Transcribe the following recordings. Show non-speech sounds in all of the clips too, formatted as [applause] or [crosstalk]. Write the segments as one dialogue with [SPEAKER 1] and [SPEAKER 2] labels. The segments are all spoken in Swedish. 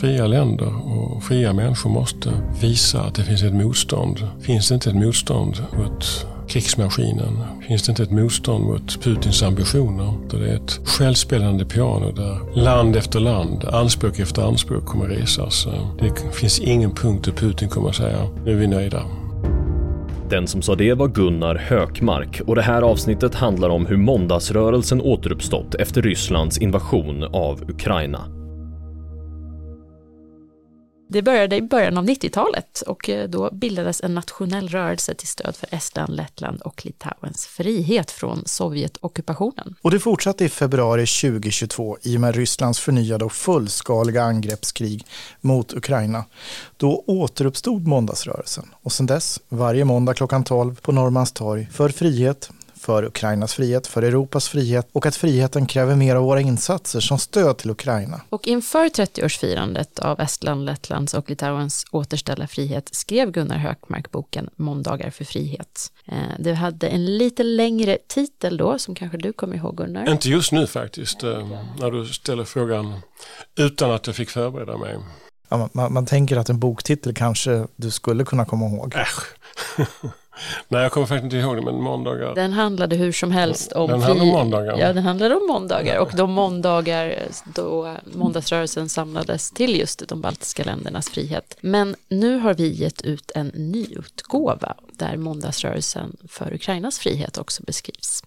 [SPEAKER 1] Fria länder och fria människor måste visa att det finns ett motstånd. Finns det inte ett motstånd mot krigsmaskinen? Finns det inte ett motstånd mot Putins ambitioner? Då det är ett självspelande piano där land efter land, anspråk efter anspråk kommer resas. Det finns ingen punkt där Putin kommer att säga nu är vi nöjda.
[SPEAKER 2] Den som sa det var Gunnar Hökmark och det här avsnittet handlar om hur måndagsrörelsen återuppstått efter Rysslands invasion av Ukraina.
[SPEAKER 3] Det började i början av 90-talet och eh, då bildades en nationell rörelse till stöd för Estland, Lettland och Litauens frihet från Sovjetockupationen.
[SPEAKER 4] Och det fortsatte i februari 2022 i och med Rysslands förnyade och fullskaliga angreppskrig mot Ukraina. Då återuppstod måndagsrörelsen och sedan dess, varje måndag klockan 12 på Norrmalmstorg, för frihet, för Ukrainas frihet, för Europas frihet och att friheten kräver mer av våra insatser som stöd till Ukraina.
[SPEAKER 3] Och inför 30-årsfirandet av Estland, Lettlands och Litauens återställda frihet skrev Gunnar Hökmark boken Måndagar för frihet. Eh, det hade en lite längre titel då, som kanske du kommer ihåg Gunnar?
[SPEAKER 1] Inte just nu faktiskt, eh, när du ställer frågan utan att jag fick förbereda mig.
[SPEAKER 4] Ja, man, man, tänker att en boktitel kanske du skulle kunna komma ihåg.
[SPEAKER 1] Äsch. [laughs] Nej, jag kommer faktiskt inte ihåg det, men måndagar.
[SPEAKER 3] Den handlade hur som helst om...
[SPEAKER 1] Den handlade om måndagar.
[SPEAKER 3] Ja, den handlade om måndagar och de måndagar då måndagsrörelsen samlades till just de baltiska ländernas frihet. Men nu har vi gett ut en nyutgåva där måndagsrörelsen för Ukrainas frihet också beskrivs.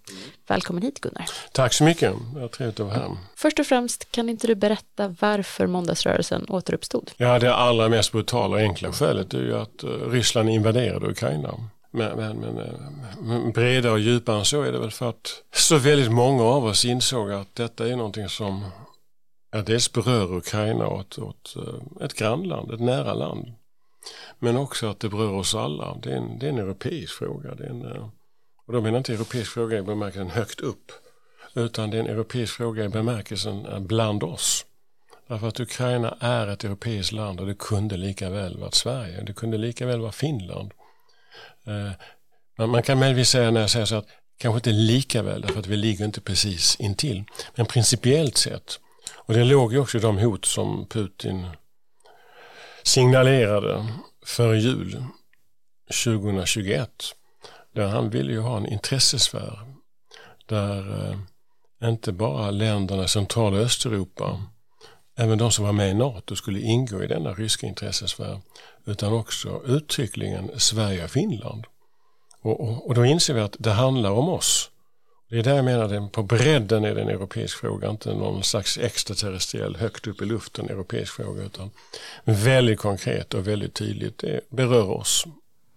[SPEAKER 3] Välkommen hit Gunnar.
[SPEAKER 1] Tack så mycket, det var trevligt att vara här.
[SPEAKER 3] Först och främst, kan inte du berätta varför måndagsrörelsen återuppstod?
[SPEAKER 1] Ja, det allra mest brutala och enkla skälet är ju att eh, Ryssland invaderade Ukraina. Men, men, men, eh, bredare och djupare än så är det väl för att så väldigt många av oss insåg att detta är någonting som ja, dels berör Ukraina åt, åt eh, ett grannland, ett nära land. Men också att det berör oss alla. Det är en, det är en europeisk fråga. Det är en, eh, och då menar jag inte europeisk fråga i bemärkelsen högt upp. Utan det är en europeisk fråga i bemärkelsen bland oss. Därför att Ukraina är ett europeiskt land och det kunde lika väl varit Sverige. Det kunde lika väl vara Finland. Eh, men man kan möjligtvis säga när jag säger så att kanske inte lika väl därför att vi ligger inte precis intill. Men principiellt sett, och det låg ju också i de hot som Putin signalerade före jul 2021. Där han ville ju ha en intressesfär där eh, inte bara länderna i central och Östeuropa, även de som var med i NATO skulle ingå i denna ryska intressesfär utan också uttryckligen Sverige och Finland. Och, och, och, då inser vi att det handlar om oss. Det är där jag menar att på bredden är det en europeisk fråga, inte någon slags extraterrestriell högt upp i luften europeisk fråga utan väldigt konkret och väldigt tydligt, det berör oss.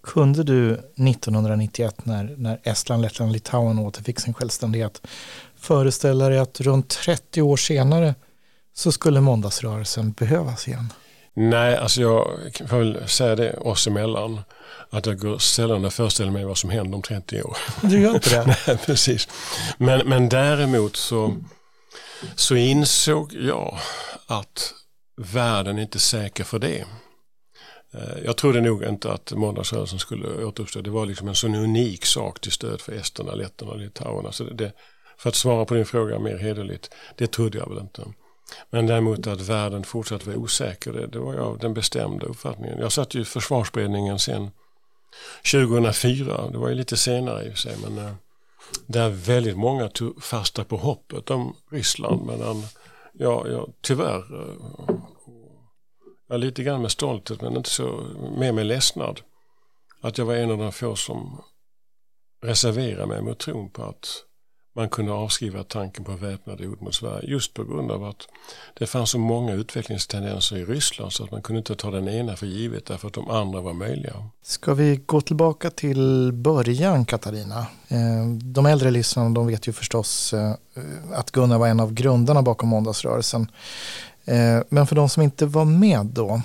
[SPEAKER 4] Kunde du 1991 när, när Estland, Lettland och Litauen återfick sin självständighet föreställa dig att runt 30 år senare så skulle måndagsrörelsen behövas igen?
[SPEAKER 1] Nej, alltså jag får väl säga det oss emellan. Att jag går sällan och föreställer mig vad som händer om 30 år.
[SPEAKER 4] Du gör inte det? [laughs]
[SPEAKER 1] Nej, precis. Men, men däremot så, så insåg jag att världen är inte säker för det. Eh, jag trodde nog inte att måndagsrörelsen skulle återuppstå. Det var liksom en sån unik sak till stöd för esterna, letterna och litauerna. Så det, för att svara på din fråga mer hederligt, det trodde jag väl inte. Men däremot att världen fortsatt var osäker, det, det var jag den bestämda uppfattningen. Jag satt ju i försvarsberedningen sen 2004, det var ju lite senare i och för sig, men eh, där väldigt många tog fasta på hoppet om Ryssland. Medan eh, jag, jag tyvärr, äh, lite grann med stolthet men inte så med ledsnad, att jag var en av de få som reserverade mig mot tron på att man kunde avskriva tanken på väpnade hot mot Sverige just på grund av att det fanns så många utvecklingstendenser i Ryssland så att man kunde inte ta den ena för givet därför att de andra var möjliga.
[SPEAKER 4] Ska vi gå tillbaka till början Katarina? Eh, de äldre lyssnarna de vet ju förstås eh, att Gunnar var en av grundarna bakom måndagsrörelsen. Eh, men för de som inte var med då,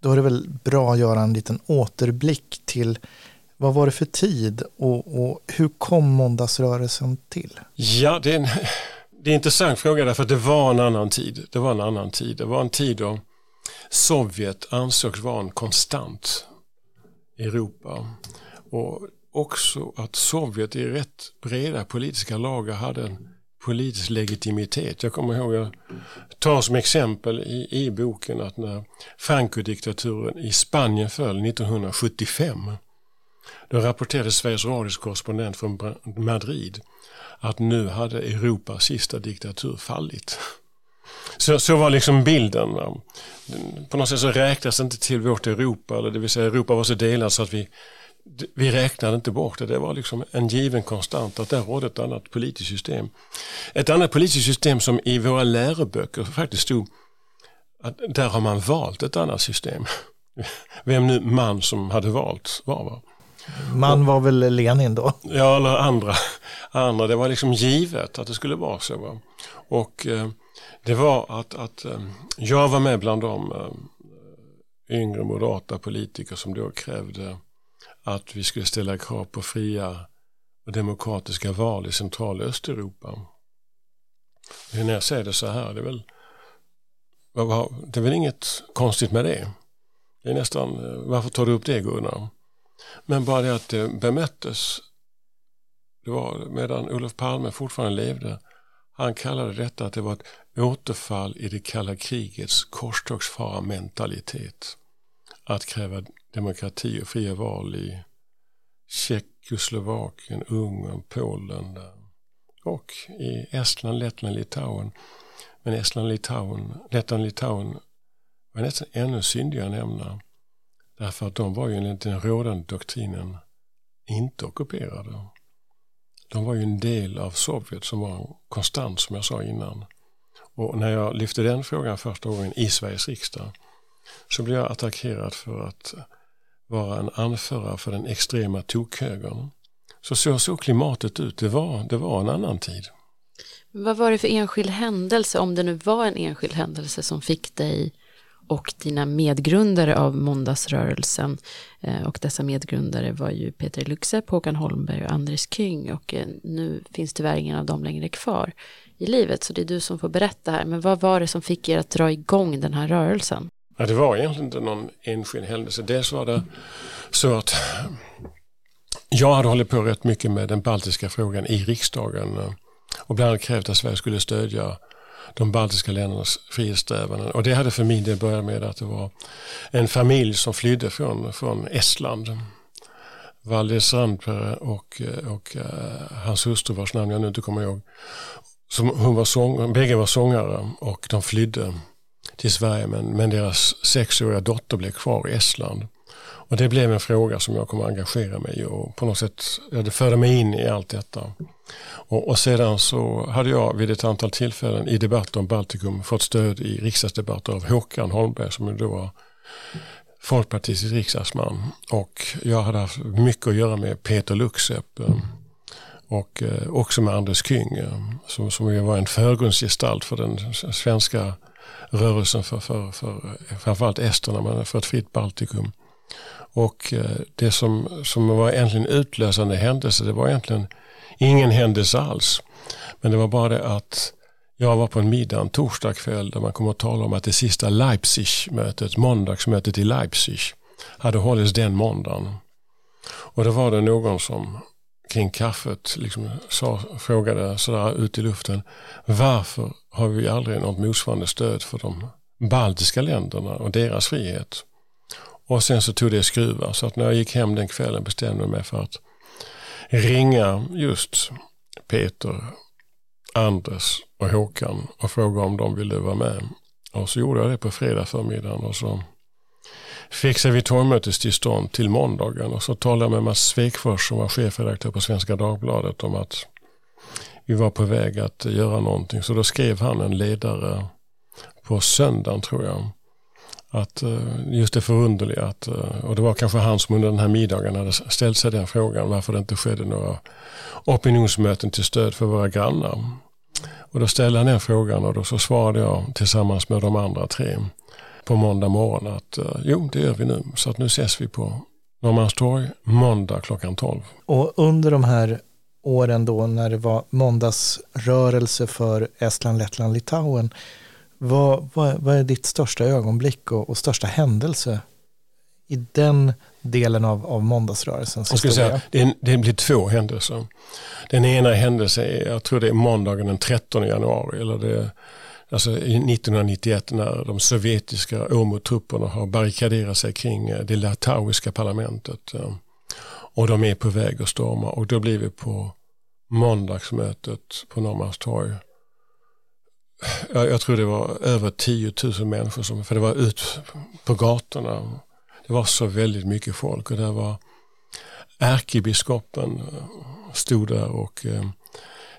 [SPEAKER 4] då är det väl bra att göra en liten återblick till vad var det för tid och, och hur kom måndagsrörelsen till?
[SPEAKER 1] Ja, det är, en, det är en intressant fråga därför att det var en annan tid. Det var en annan tid. Det var en tid då Sovjet ansågs vara en konstant i Europa. Och också att Sovjet i rätt breda politiska lager hade en politisk legitimitet. Jag kommer ihåg, jag tar som exempel i, i boken att när Franco-diktaturen i Spanien föll 1975 då rapporterade Sveriges Radios korrespondent från Madrid att nu hade Europas sista diktatur fallit. Så, så var liksom bilden. På något sätt så räknas det inte till vårt Europa, eller det vill säga Europa var så delat så att vi, vi räknade inte bort det. Det var liksom en given konstant att där rådde ett annat politiskt system. Ett annat politiskt system som i våra läroböcker faktiskt stod att där har man valt ett annat system. Vem nu man som hade valt var. Va?
[SPEAKER 4] Man var väl Lenin då?
[SPEAKER 1] Ja, eller andra. andra. Det var liksom givet att det skulle vara så. Va? Och eh, det var att, att eh, jag var med bland de eh, yngre moderata politiker som då krävde att vi skulle ställa krav på fria och demokratiska val i central och Östeuropa. När jag säger det så här, det är väl, det är väl inget konstigt med det. Det är nästan, eh, varför tar du upp det Gunnar? Men bara det att eh, det bemöttes, det var medan Olof Palme fortfarande levde, han kallade detta att det var ett återfall i det kalla krigets korstågsfara mentalitet. Att kräva demokrati och fria val i Tjeckoslovakien, Ungern, Polen och i Estland, Lettland, Litauen. Men Estland, Litauen, Lettland, Litauen var nästan ännu syndigare att nämna. Därför att de var ju enligt den rådande doktrinen inte ockuperade. De var ju en del av Sovjet som var konstant som jag sa innan. Och när jag lyfte den frågan första gången i Sveriges riksdag så blev jag attackerad för att vara en anförare för den extrema tokhögern. Så så såg klimatet ut. Det var, det var en annan tid.
[SPEAKER 3] Vad var det för enskild händelse, om det nu var en enskild händelse som fick dig och dina medgrundare av måndagsrörelsen eh, och dessa medgrundare var ju Peter Luxe, Håkan Holmberg och Andres Kyng och eh, nu finns tyvärr ingen av dem längre kvar i livet så det är du som får berätta här men vad var det som fick er att dra igång den här rörelsen?
[SPEAKER 1] Ja, det var egentligen inte någon enskild händelse. Dels var det så att jag hade hållit på rätt mycket med den baltiska frågan i riksdagen eh, och bland annat krävt att Sverige skulle stödja de baltiska ländernas frihetssträvanden. Och det hade för min del börjat med att det var en familj som flydde från, från Estland. Valdis Randpere och, och uh, hans hustru vars namn jag nu inte kommer ihåg. Som, hon var sång, bägge var sångare och de flydde till Sverige men, men deras sexåriga dotter blev kvar i Estland. Och det blev en fråga som jag kommer att engagera mig i och på något sätt, ja, det förde mig in i allt detta. Och, och, sedan så hade jag vid ett antal tillfällen i debatter om Baltikum fått stöd i riksdagsdebatter av Håkan Holmberg som då var folkpartistisk riksdagsman. Och jag hade haft mycket att göra med Peter Luxep eh, och eh, också med Anders Kyng eh, som, som ju var en förgrundsgestalt för den svenska rörelsen för, för, för framförallt esterna men för ett fritt Baltikum. Och eh, det som, som var egentligen utlösande händelse det var egentligen ingen händelse alls. Men det var bara det att jag var på en middag en torsdag kväll där man kom att tala om att det sista Leipzig-mötet, måndagsmötet i Leipzig, hade hållits den måndagen. Och då var det någon som kring kaffet liksom sa, frågade sådär ut i luften varför har vi aldrig något motsvarande stöd för de baltiska länderna och deras frihet? Och sen så tog det skruvar så att när jag gick hem den kvällen bestämde jag mig för att ringa just Peter, Anders och Håkan och fråga om de ville vara med. Och så gjorde jag det på fredag förmiddagen och så fixade vi torgmötestillstånd till måndagen och så talade jag med Mats Svekfors som var chefredaktör på Svenska Dagbladet om att vi var på väg att göra någonting. Så då skrev han en ledare på söndagen tror jag att eh, just det förunderliga att, eh, och det var kanske han som under den här middagen hade ställt sig den frågan varför det inte skedde några opinionsmöten till stöd för våra grannar. Och då ställde han den frågan och då så svarade jag tillsammans med de andra tre på måndag morgon att eh, jo, det gör vi nu. Så att nu ses vi på Norrmalmstorg måndag klockan 12.
[SPEAKER 4] Och under de här åren då när det var måndagsrörelse för Estland, Lettland, Litauen vad, vad, vad är ditt största ögonblick och, och största händelse i den delen av, av måndagsrörelsens
[SPEAKER 1] Jag skulle säga, det, det blir två händelser. Den ena händelsen är, jag tror det är måndagen den 13 januari, eller det, alltså 1991 när de sovjetiska OMO-trupperna har barrikaderat sig kring eh, det litauiska parlamentet. Eh, och de är på väg att storma och då blir vi på måndagsmötet på Norrmalmstorg. Jag, jag tror det var över 10 000 människor som, för det var ut på gatorna. Det var så väldigt mycket folk och där var ärkebiskopen eh, stod där och eh,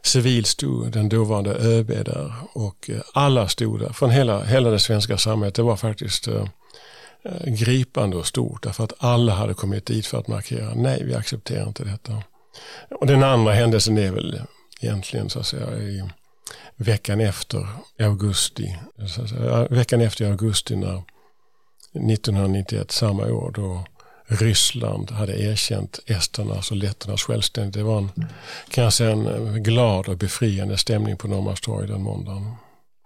[SPEAKER 1] civil stod den dåvarande ÖB där och eh, alla stod där från hela, hela det svenska samhället. Det var faktiskt eh, eh, gripande och stort därför att alla hade kommit dit för att markera nej, vi accepterar inte detta. Och den andra händelsen är väl egentligen så att säga i veckan efter augusti. Veckan efter augusti när 1991, samma år då Ryssland hade erkänt esternas och letternas självständighet. Det var en, kan jag säga, en glad och befriande stämning på Norrmalmstorg den måndagen.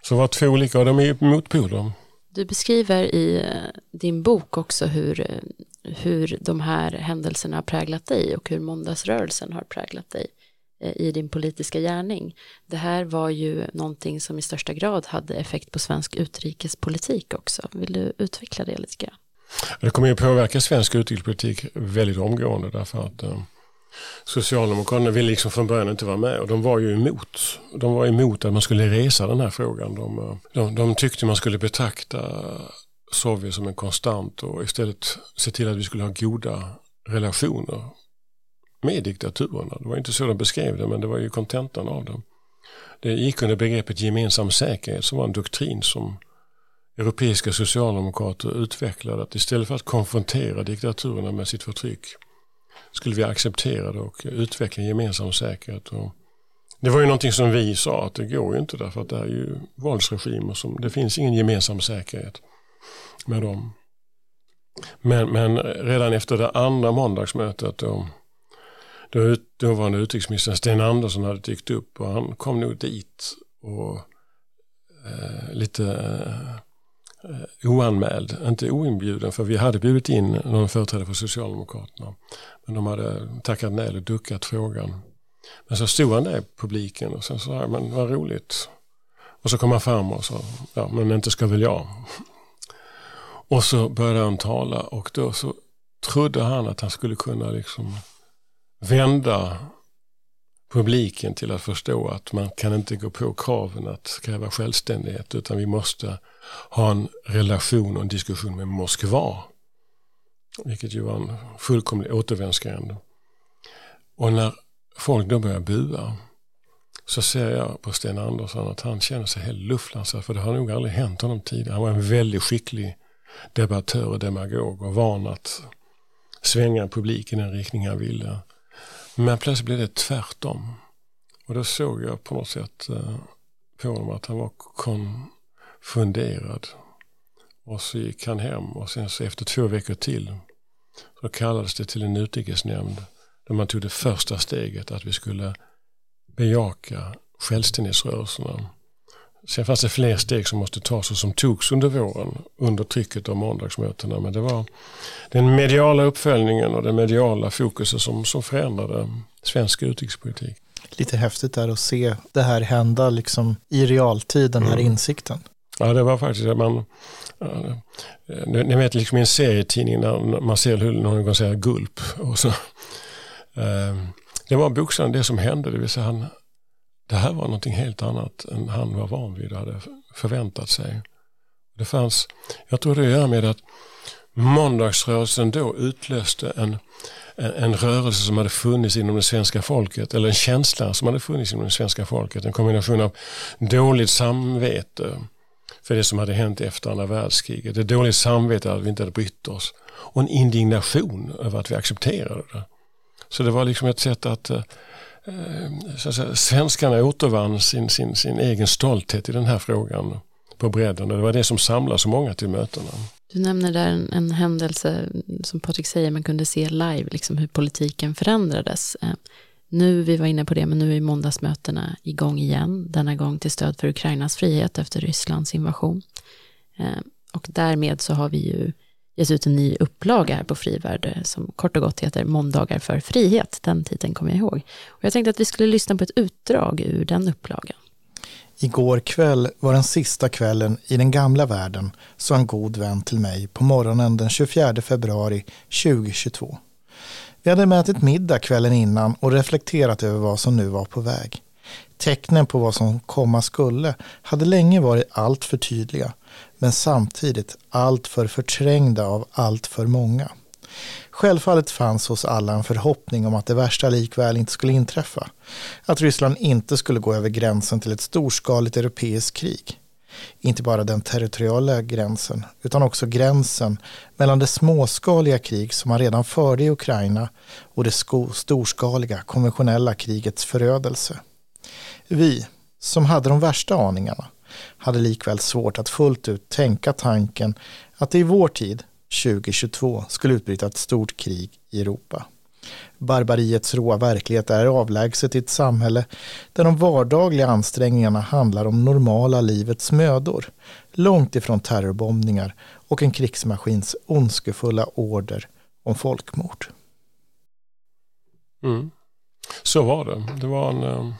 [SPEAKER 1] Så det var två olika och de är motpoler.
[SPEAKER 3] Du beskriver i eh, din bok också hur, eh, hur de här händelserna har präglat dig och hur måndagsrörelsen har präglat dig Eh, i din politiska gärning. Det här var ju någonting som i största grad hade effekt på svensk utrikespolitik också. Vill du utveckla det lite grann?
[SPEAKER 1] Det kommer ju påverka svensk utrikespolitik väldigt omgående därför att eh, Socialdemokraterna ville liksom från början inte vara med och de var ju emot. De var emot att man skulle resa den här frågan. De, eh, de, de tyckte man skulle betrakta Sovjet som en konstant och istället se till att vi skulle ha goda relationer med diktaturerna. Det var inte så de beskrev det men det var ju kontentan av det. Det gick under begreppet gemensam säkerhet som var en doktrin som europeiska socialdemokrater utvecklade att istället för att konfrontera diktaturerna med sitt förtryck skulle vi acceptera det och utveckla gemensam säkerhet. Och det var ju någonting som vi sa att det går ju inte därför att det är ju våldsregimer som, det finns ingen gemensam säkerhet med dem. Men, men redan efter det andra måndagsmötet då, då dåvarande utrikesministern Sten Andersson hade dykt upp och han kom nog dit och eh, lite eh, oanmäld, inte oinbjuden för vi hade bjudit in någon företrädare för Socialdemokraterna. Men de hade tackat nej eller duckat frågan. Men så stod han där i publiken och sen sa men vad roligt. Och så kom han fram och sa, ja men inte ska väl jag. Och så började han tala och då så trodde han att han skulle kunna liksom vända publiken till att förstå att man kan inte gå på kraven att kräva självständighet utan vi måste ha en relation och en diskussion med Moskva. Vilket ju var en fullkomlig återvändsgränd. Och när folk då börjar bua så ser jag på Sten Andersson att han känner sig helt luftlandsatt för det har nog aldrig hänt honom tidigare. Han var en väldigt skicklig debattör och demagog och van att svänga publiken i den riktning han ville. Men plötsligt blev det tvärtom. Och då såg jag på något sätt eh, på honom att han var konfunderad. Och så gick han hem och sen så efter två veckor till så kallades det till en utrikesnämnd där man tog det första steget att vi skulle bejaka självständighetsrörelserna. Sen fanns det fler steg som måste tas och som togs under våren under trycket av måndagsmötena. Men det var den mediala uppföljningen och det mediala fokuset som, som förändrade svensk utrikespolitik.
[SPEAKER 4] Lite häftigt där att se det här hända liksom i realtid, den här mm. insikten.
[SPEAKER 1] Ja, det var faktiskt att man, ni vet liksom i en serietidning när man ser hur någon säger gulp. Och så, [laughs] eh, det var bokstavligen det som hände, det vill säga han, det här var någonting helt annat än han var van vid och hade förväntat sig. Det fanns, jag tror det gör med att måndagsrörelsen då utlöste en, en, en, rörelse som hade funnits inom det svenska folket, eller en känsla som hade funnits inom det svenska folket. En kombination av dåligt samvete för det som hade hänt efter andra världskriget, ett dåligt samvete att vi inte hade brytt oss och en indignation över att vi accepterade det. Så det var liksom ett sätt att eh, Eh, så att säga, svenskarna återvann sin, sin, sin egen stolthet i den här frågan på bredden och det var det som samlade så många till mötena.
[SPEAKER 3] Du nämner där en, en händelse som Patrik säger, man kunde se live liksom hur politiken förändrades. Eh, nu, vi var inne på det, men nu är måndagsmötena igång igen, denna gång till stöd för Ukrainas frihet efter Rysslands invasion. Eh, och därmed så har vi ju ges ut en ny upplaga här på Frivärde som kort och gott heter Måndagar för frihet. Den titeln kommer jag ihåg. Och jag tänkte att vi skulle lyssna på ett utdrag ur den upplagan.
[SPEAKER 4] Igår kväll var den sista kvällen i den gamla världen, sa en god vän till mig på morgonen den 24 februari 2022. Vi hade mätit middag kvällen innan och reflekterat över vad som nu var på väg. Tecknen på vad som komma skulle hade länge varit allt för tydliga, men samtidigt alltför förträngda av alltför många. Självfallet fanns hos alla en förhoppning om att det värsta likväl inte skulle inträffa. Att Ryssland inte skulle gå över gränsen till ett storskaligt europeiskt krig. Inte bara den territoriella gränsen, utan också gränsen mellan det småskaliga krig som man redan förde i Ukraina och det storskaliga konventionella krigets förödelse. Vi, som hade de värsta aningarna, hade likväl svårt att fullt ut tänka tanken att det i vår tid 2022 skulle utbryta ett stort krig i Europa. Barbariets råa verklighet är avlägset i ett samhälle där de vardagliga ansträngningarna handlar om normala livets mödor, långt ifrån terrorbombningar och en krigsmaskins ondskefulla order om folkmord.
[SPEAKER 1] Mm. Så var det. Det var en... Eh,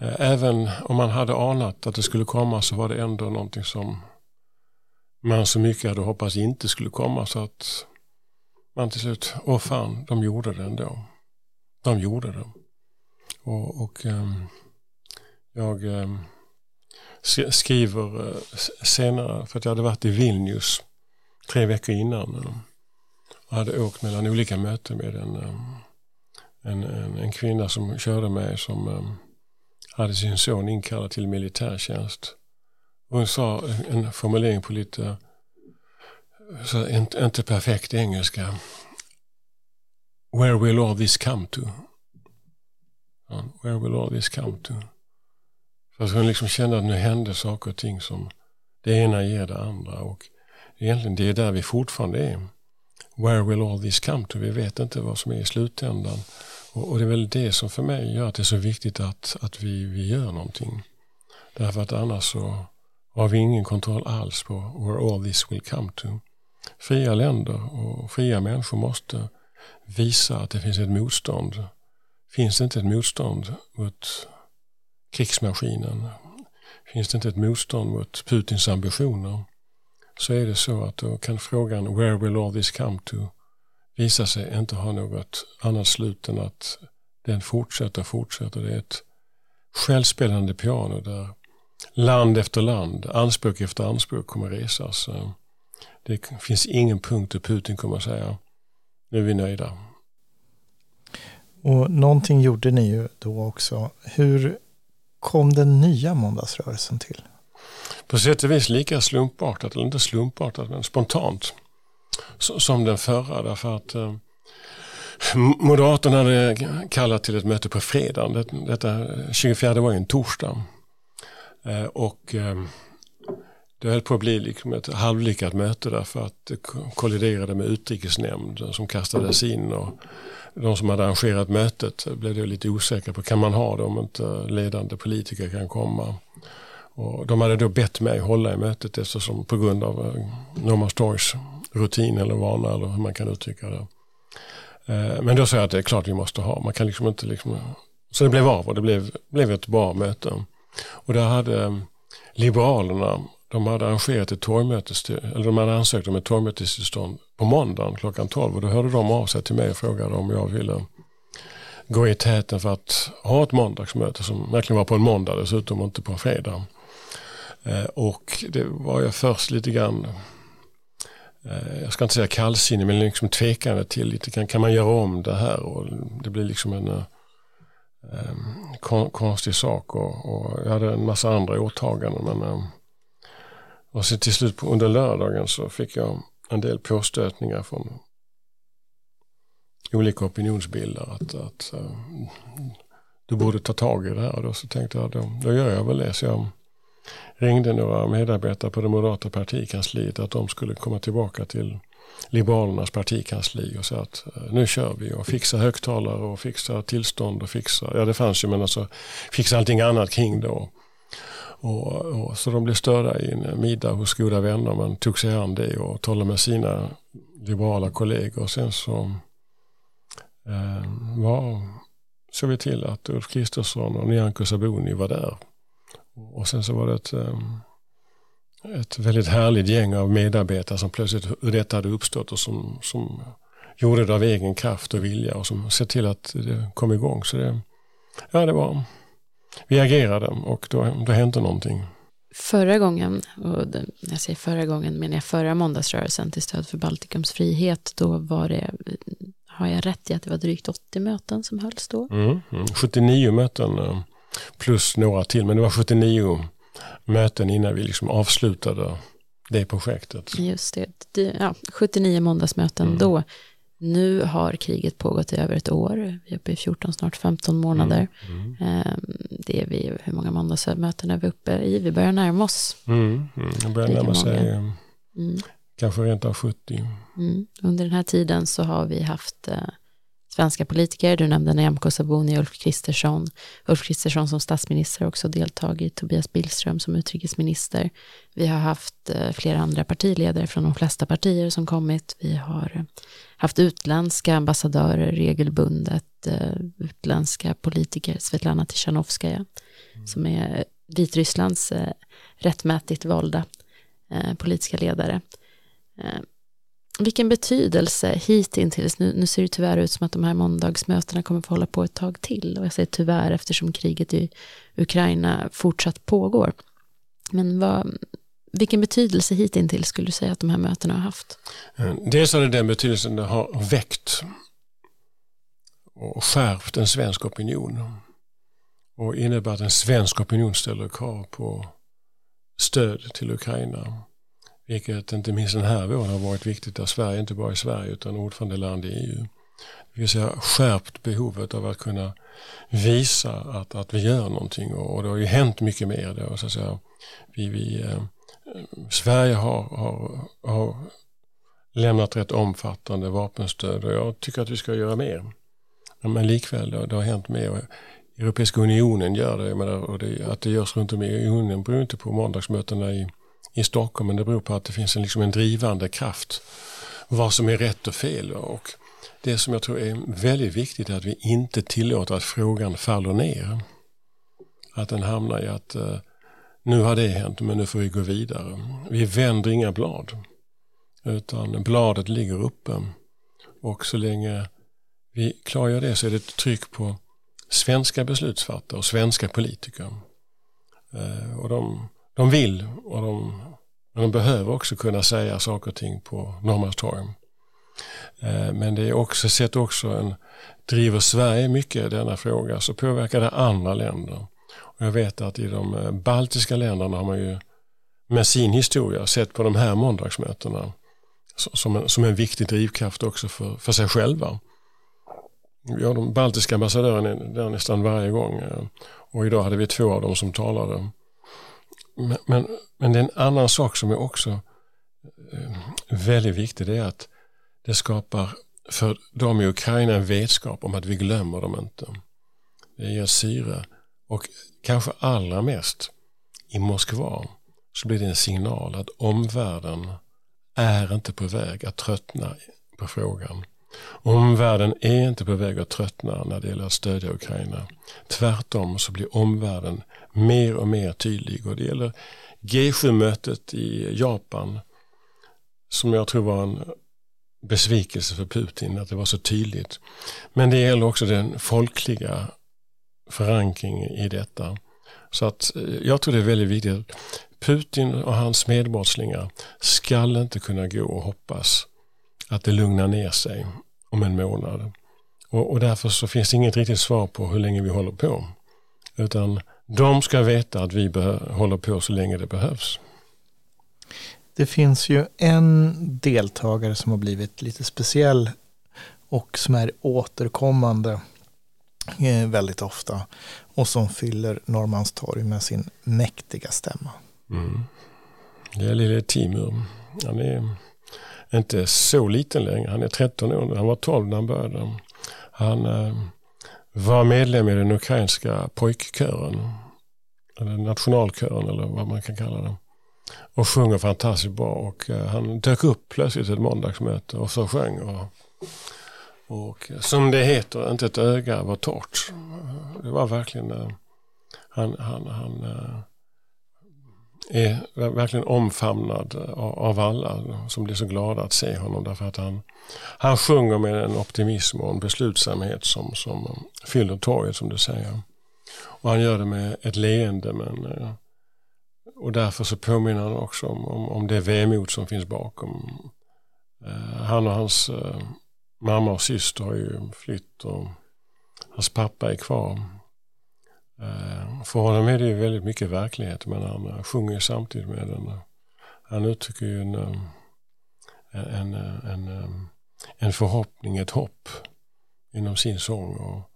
[SPEAKER 1] Eh, även om man hade anat att det skulle komma så var det ändå någonting som man så mycket hade hoppats inte skulle komma så att man till slut, åh fan, de gjorde det ändå. De gjorde det. Och, och ehm, jag ehm, skriver eh, senare, för att jag hade varit i Vilnius tre veckor innan eh, och hade åkt mellan olika möten med en, ehm, en, en, en, kvinna som körde mig som hade sin son inkallad till militärtjänst. Hon sa en formulering på lite, så inte, inte perfekt engelska. Where will all this come to? Where will all this come to? För att hon liksom kände att nu hände saker och ting som det ena ger det andra. Och egentligen det är där vi fortfarande är. Where will all this come to? Vi vet inte vad som är i slutändan. Och, och det är väl det som för mig gör att det är så viktigt att, att vi, vi gör någonting. Därför att annars så har vi ingen kontroll alls på where all this will come to. Fria länder och fria människor måste visa att det finns ett motstånd. Finns det inte ett motstånd mot krigsmaskinen, finns det inte ett motstånd mot Putins ambitioner, så är det så att då kan frågan where will all this come to visa sig inte ha något annat slut än att den fortsätter och fortsätter. Det är ett självspelande piano där land efter land, anspråk efter anspråk kommer resas. Det finns ingen punkt där Putin kommer att säga nu är vi nöjda.
[SPEAKER 4] Och någonting gjorde ni ju då också. Hur kom den nya måndagsrörelsen till?
[SPEAKER 1] På sätt och vis lika slumpartat, eller inte slumpartat, men spontant som den förra. Därför att eh, Moderaterna hade kallat till ett möte på fredagen. Detta 24 var en torsdag. Eh, och eh, det höll på att bli liksom ett halvlyckat möte därför att det kolliderade med utrikesnämnden som kastades in och de som hade arrangerat mötet blev då lite osäkra på kan man ha det om inte ledande politiker kan komma. Och de hade då bett mig hålla i mötet eftersom på grund av eh, Norrmalmstorgs rutin eller vana eller hur man kan uttrycka det. Eh, men då sa jag att det är klart vi måste ha. Man kan liksom inte liksom... Så det blev av och det blev, blev ett bra möte. Och där hade eh, Liberalerna de hade arrangerat ett torgmötes, eller de hade ansökt om ett torgmötestillstånd på måndagen klockan 12 och då hörde de av sig till mig och frågade om jag ville gå i täten för att ha ett måndagsmöte som verkligen var på en måndag dessutom och inte på en fredag. Eh, och det var jag först lite grann, Eh, jag ska inte säga kallsinnig, men liksom tvekande till lite kan, kan man göra om det här? Och det blir liksom en eh, ehm, konstig sak och, och, jag hade en massa andra åtaganden. Men, ehm, och så till slut under lördagen så fick jag en del påstötningar från olika opinionsbildare att, att uh, du borde ta tag i det här. Och då så tänkte jag då, då gör jag väl det. Så jag ringde några medarbetare på det moderata partikansliet att de skulle komma tillbaka till Liberalernas partikansli och säga att eh, nu kör vi och fixa högtalare och fixa tillstånd och fixa, ja det fanns ju men alltså fixa allting annat kring det. Och, och, så de blev störda i en middag hos goda vänner. Man tog sig an det och talade med sina liberala kollegor. Och sen så eh, var, såg vi till att Ulf Kristersson och Nyamko Sabuni var där. Och sen så var det ett, eh, ett väldigt härligt gäng av medarbetare som plötsligt ur detta hade uppstått och som, som gjorde det av egen kraft och vilja och som sett till att det kom igång. Så det, ja, det var, vi agerade och då, då hände någonting.
[SPEAKER 3] Förra gången, och när jag säger förra gången menar jag förra måndagsrörelsen till stöd för Baltikums frihet, då var det, har jag rätt i att det var drygt 80 möten som hölls då?
[SPEAKER 1] Mm, mm, 79 möten eh, plus några till, men det var 79 möten innan vi liksom avslutade det projektet.
[SPEAKER 3] Just det, ja, 79 måndagsmöten mm. då. Nu har kriget pågått i över ett år. Vi är uppe i 14, snart 15 månader. Mm, mm. Ehm, det är vi, hur många måndagsmöten är vi uppe i? Vi börjar närma oss.
[SPEAKER 1] Mm, mm. Börjar närma sig mm. kanske rent av 70.
[SPEAKER 3] Mm. Under den här tiden så har vi haft eh, svenska politiker. Du nämnde Nyamko Sabuni, Ulf Kristersson. Ulf Kristersson som statsminister har också deltagit, Tobias Billström som utrikesminister. Vi har haft eh, flera andra partiledare från de flesta partier som kommit. Vi har eh, haft utländska ambassadörer regelbundet, eh, utländska politiker, Svetlana Tichanovskaja, mm. som är Vitrysslands rättmätigt valda politiska ledare. Vilken betydelse hittills, nu, nu ser det tyvärr ut som att de här måndagsmötena kommer få hålla på ett tag till och jag säger tyvärr eftersom kriget i Ukraina fortsatt pågår. Men vad, vilken betydelse hittills skulle du säga att de här mötena har haft?
[SPEAKER 1] Eh, dels har det den betydelsen det har väckt och skärpt en svensk opinion och innebär att en svensk opinion ställer krav på stöd till Ukraina. Vilket inte minst den här våren har varit viktigt där Sverige inte bara är Sverige utan ordförandeland i EU. Det vill säga skärpt behovet av att kunna visa att, att vi gör någonting och, det har ju hänt mycket mer. Då, så att säga. Vi, vi, eh, Sverige har, har, har lämnat rätt omfattande vapenstöd och jag tycker att vi ska göra mer. Men likväl, det, det har hänt mer. Europeiska unionen gör det, menar, och det, att det görs runt om i unionen beror inte på måndagsmötena i i Stockholm men det beror på att det finns en, liksom en drivande kraft vad som är rätt och fel. Och det som jag tror är väldigt viktigt är att vi inte tillåter att frågan faller ner. Att den hamnar i att eh, nu har det hänt men nu får vi gå vidare. Vi vänder inga blad utan bladet ligger uppe och så länge vi klargör det så är det ett tryck på svenska beslutsfattare och svenska politiker. Eh, och de de vill och de, de behöver också kunna säga saker och ting på Norrmalmstorg. Eh, men det är också, sett också en, driver Sverige mycket i denna fråga så påverkar det andra länder. Och jag vet att i de eh, baltiska länderna har man ju med sin historia sett på de här måndagsmötena som en, som en viktig drivkraft också för, för sig själva. Vi har de baltiska ambassadörerna där nästan varje gång eh, och idag hade vi två av dem som talade men, men, men det är en annan sak som är också eh, väldigt viktig. Det är att det skapar för dem i Ukraina en vetskap om att vi glömmer dem inte. Det ger syre. Och kanske allra mest i Moskva så blir det en signal att omvärlden är inte på väg att tröttna på frågan. Omvärlden är inte på väg att tröttna när det gäller att stödja Ukraina. Tvärtom så blir omvärlden mer och mer tydlig och det gäller G7-mötet i Japan som jag tror var en besvikelse för Putin att det var så tydligt. Men det gäller också den folkliga förankringen i detta. Så att eh, jag tror det är väldigt viktigt. Putin och hans medbrottslingar skall inte kunna gå och hoppas att det lugnar ner sig om en månad. Och, och därför så finns det inget riktigt svar på hur länge vi håller på. Utan de ska veta att vi håller på så länge det behövs.
[SPEAKER 4] Det finns ju en deltagare som har blivit lite speciell och som är återkommande eh, väldigt ofta och som fyller Norrmalmstorg med sin mäktiga stämma. Mm.
[SPEAKER 1] Det är lille Timur. Han är inte så liten längre. Han är 13 år nu. Han var 12 när han började. Han eh, var medlem i den ukrainska pojkkören eller nationalkören eller vad man kan kalla den. Och sjunger fantastiskt bra och eh, han dök upp plötsligt ett måndagsmöte och så sjöng. Och, och eh, som det heter, inte ett öga var torrt. Det var verkligen, eh, han, han, han är verkligen omfamnad av alla som blir så glada att se honom därför att han, han sjunger med en optimism och en beslutsamhet som, som fyller torget som du säger. Och han gör det med ett leende men eh, och därför så påminner han också om, om, om det vemod som finns bakom. Eh, han och hans eh, mamma och syster har ju flytt och hans pappa är kvar. Eh, för honom är det ju väldigt mycket verklighet men han eh, sjunger samtidigt med den. Han uttrycker ju en, eh, en, en, en förhoppning, ett hopp inom sin sång. Och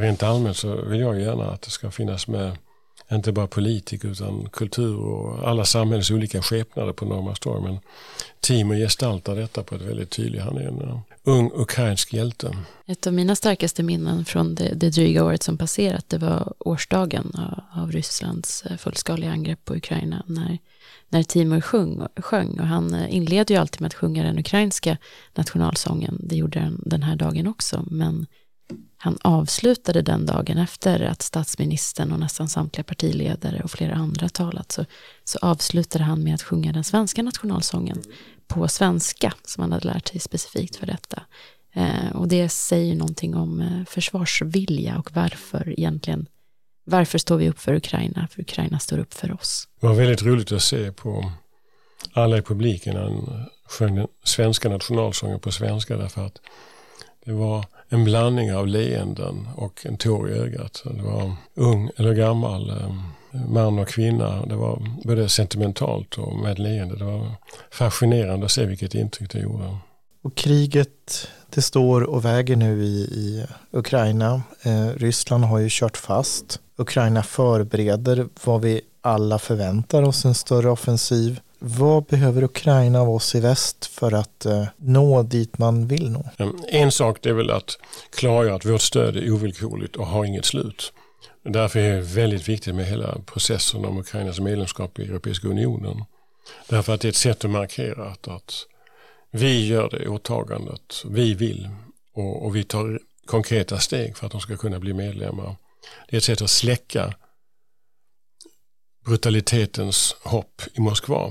[SPEAKER 1] rent allmänt så vill jag gärna att det ska finnas med inte bara politiker utan kultur och alla samhällets olika skepnader på Norrmalmstorg. Stormen. Timo gestaltar detta på ett väldigt tydligt. Han är en eh, ung ukrainsk hjälte.
[SPEAKER 3] Ett av mina starkaste minnen från det, det dryga året som passerat det var årsdagen av, av Rysslands eh, fullskaliga angrepp på Ukraina när, när Timur sjöng, sjöng och han eh, inleder ju alltid med att sjunga den ukrainska nationalsången. Det gjorde han den här dagen också men han avslutade den dagen efter att statsministern och nästan samtliga partiledare och flera andra talat så, så avslutade han med att sjunga den svenska nationalsången på svenska som han hade lärt sig specifikt för detta. Eh, och det säger någonting om eh, försvarsvilja och varför egentligen varför står vi upp för Ukraina? För Ukraina står upp för oss.
[SPEAKER 1] Det var väldigt roligt att se på alla i publiken när han sjöng den svenska nationalsången på svenska därför att det var en blandning av leenden och en tår i ögat. Det var ung eller gammal, eh, man och kvinna. Det var både sentimentalt och med leende. Det var fascinerande att se vilket intryck det gjorde.
[SPEAKER 4] Och kriget, det står och väger nu i, i Ukraina. Eh, Ryssland har ju kört fast. Ukraina förbereder vad vi alla förväntar oss, en större offensiv. Vad behöver Ukraina av oss i väst för att eh, nå dit man vill nå?
[SPEAKER 1] En sak det är väl att klargöra att vårt stöd är ovillkorligt och har inget slut. Därför är det väldigt viktigt med hela processen om Ukrainas medlemskap i Europeiska unionen. Därför att det är ett sätt att markera att, att vi gör det åtagandet, vi vill och, och vi tar konkreta steg för att de ska kunna bli medlemmar. Det är ett sätt att släcka brutalitetens hopp i Moskva.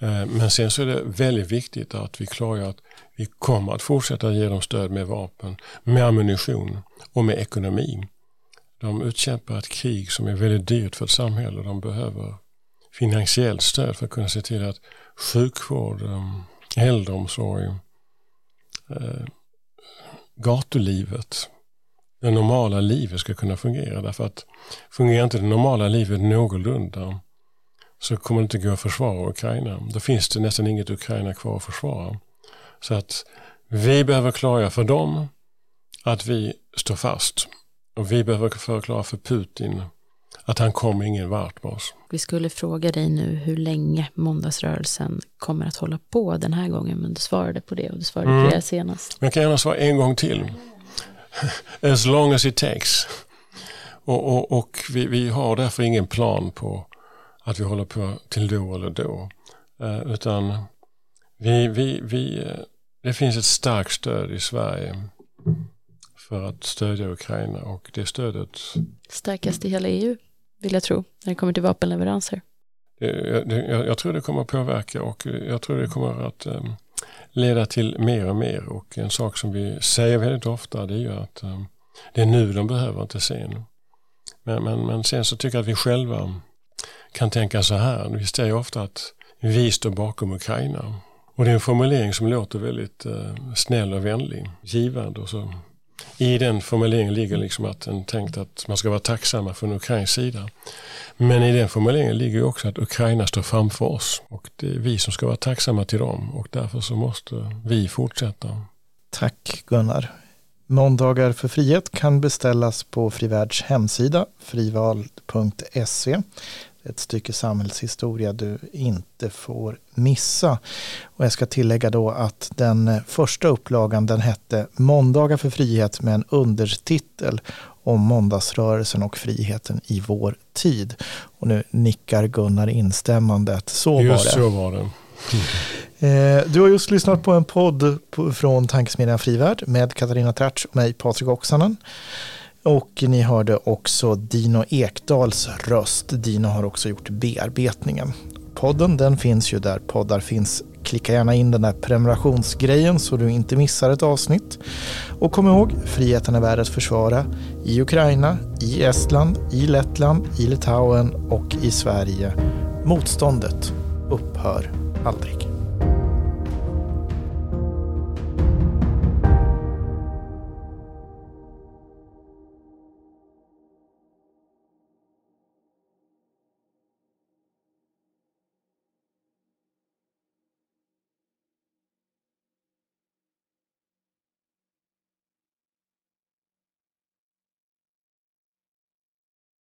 [SPEAKER 1] Eh, men sen så är det väldigt viktigt att vi klargör att vi kommer att fortsätta ge dem stöd med vapen, med ammunition och med ekonomi. De utkämpar ett krig som är väldigt dyrt för ett samhälle. De behöver finansiellt stöd för att kunna se till att sjukvård, eh, äldreomsorg, eh, gatulivet det normala livet ska kunna fungera. Därför att fungerar inte det normala livet någorlunda så kommer det inte gå att försvara Ukraina. Då finns det nästan inget Ukraina kvar att försvara. Så att vi behöver klargöra för dem att vi står fast. Och vi behöver förklara för Putin att han kommer ingen vart med oss.
[SPEAKER 3] Vi skulle fråga dig nu hur länge måndagsrörelsen kommer att hålla på den här gången, men du svarade på det och du svarade mm. på det senast.
[SPEAKER 1] Jag kan gärna svara en gång till. [laughs] as long as it takes. Och, och, och vi, vi, har därför ingen plan på att vi håller på till då eller då. Uh, utan vi, vi, vi, uh, det finns ett starkt stöd i Sverige för att stödja Ukraina och det stödet
[SPEAKER 3] Starkast i hela EU vill jag tro när det kommer till vapenleveranser.
[SPEAKER 1] Det, jag, jag, tror det kommer att påverka och jag tror det kommer att um, leda till mer och mer och en sak som vi säger väldigt ofta det är ju att eh, det är nu de behöver, inte sen. Men, men, men sen så tycker jag att vi själva kan tänka så här. Vi säger ofta att vi står bakom Ukraina. Och det är en formulering som låter väldigt eh, snäll och vänlig, givande. Och så. I den formuleringen ligger liksom att en tänkt att man ska vara tacksamma från Ukrains sida. Men i den formuleringen ligger också att Ukraina står framför oss och det är vi som ska vara tacksamma till dem och därför så måste vi fortsätta.
[SPEAKER 4] Tack Gunnar. Måndagar för frihet kan beställas på Frivärds hemsida frival.se ett stycke samhällshistoria du inte får missa. Och jag ska tillägga då att den första upplagan den hette Måndagar för frihet med en undertitel om måndagsrörelsen och friheten i vår tid. Och nu nickar Gunnar instämmande att så var det.
[SPEAKER 1] så var det. [laughs]
[SPEAKER 4] Eh, Du har just lyssnat på en podd från Tankesmedjan Frivärd med Katarina Tratsch och mig Patrik Oksanen. Och ni hörde också Dino Ekdals röst. Dino har också gjort bearbetningen. Podden den finns ju där poddar finns. Klicka gärna in den där prenumerationsgrejen så du inte missar ett avsnitt. Och kom ihåg, friheten är värd att försvara i Ukraina, i Estland, i Lettland, i Litauen och i Sverige. Motståndet upphör aldrig.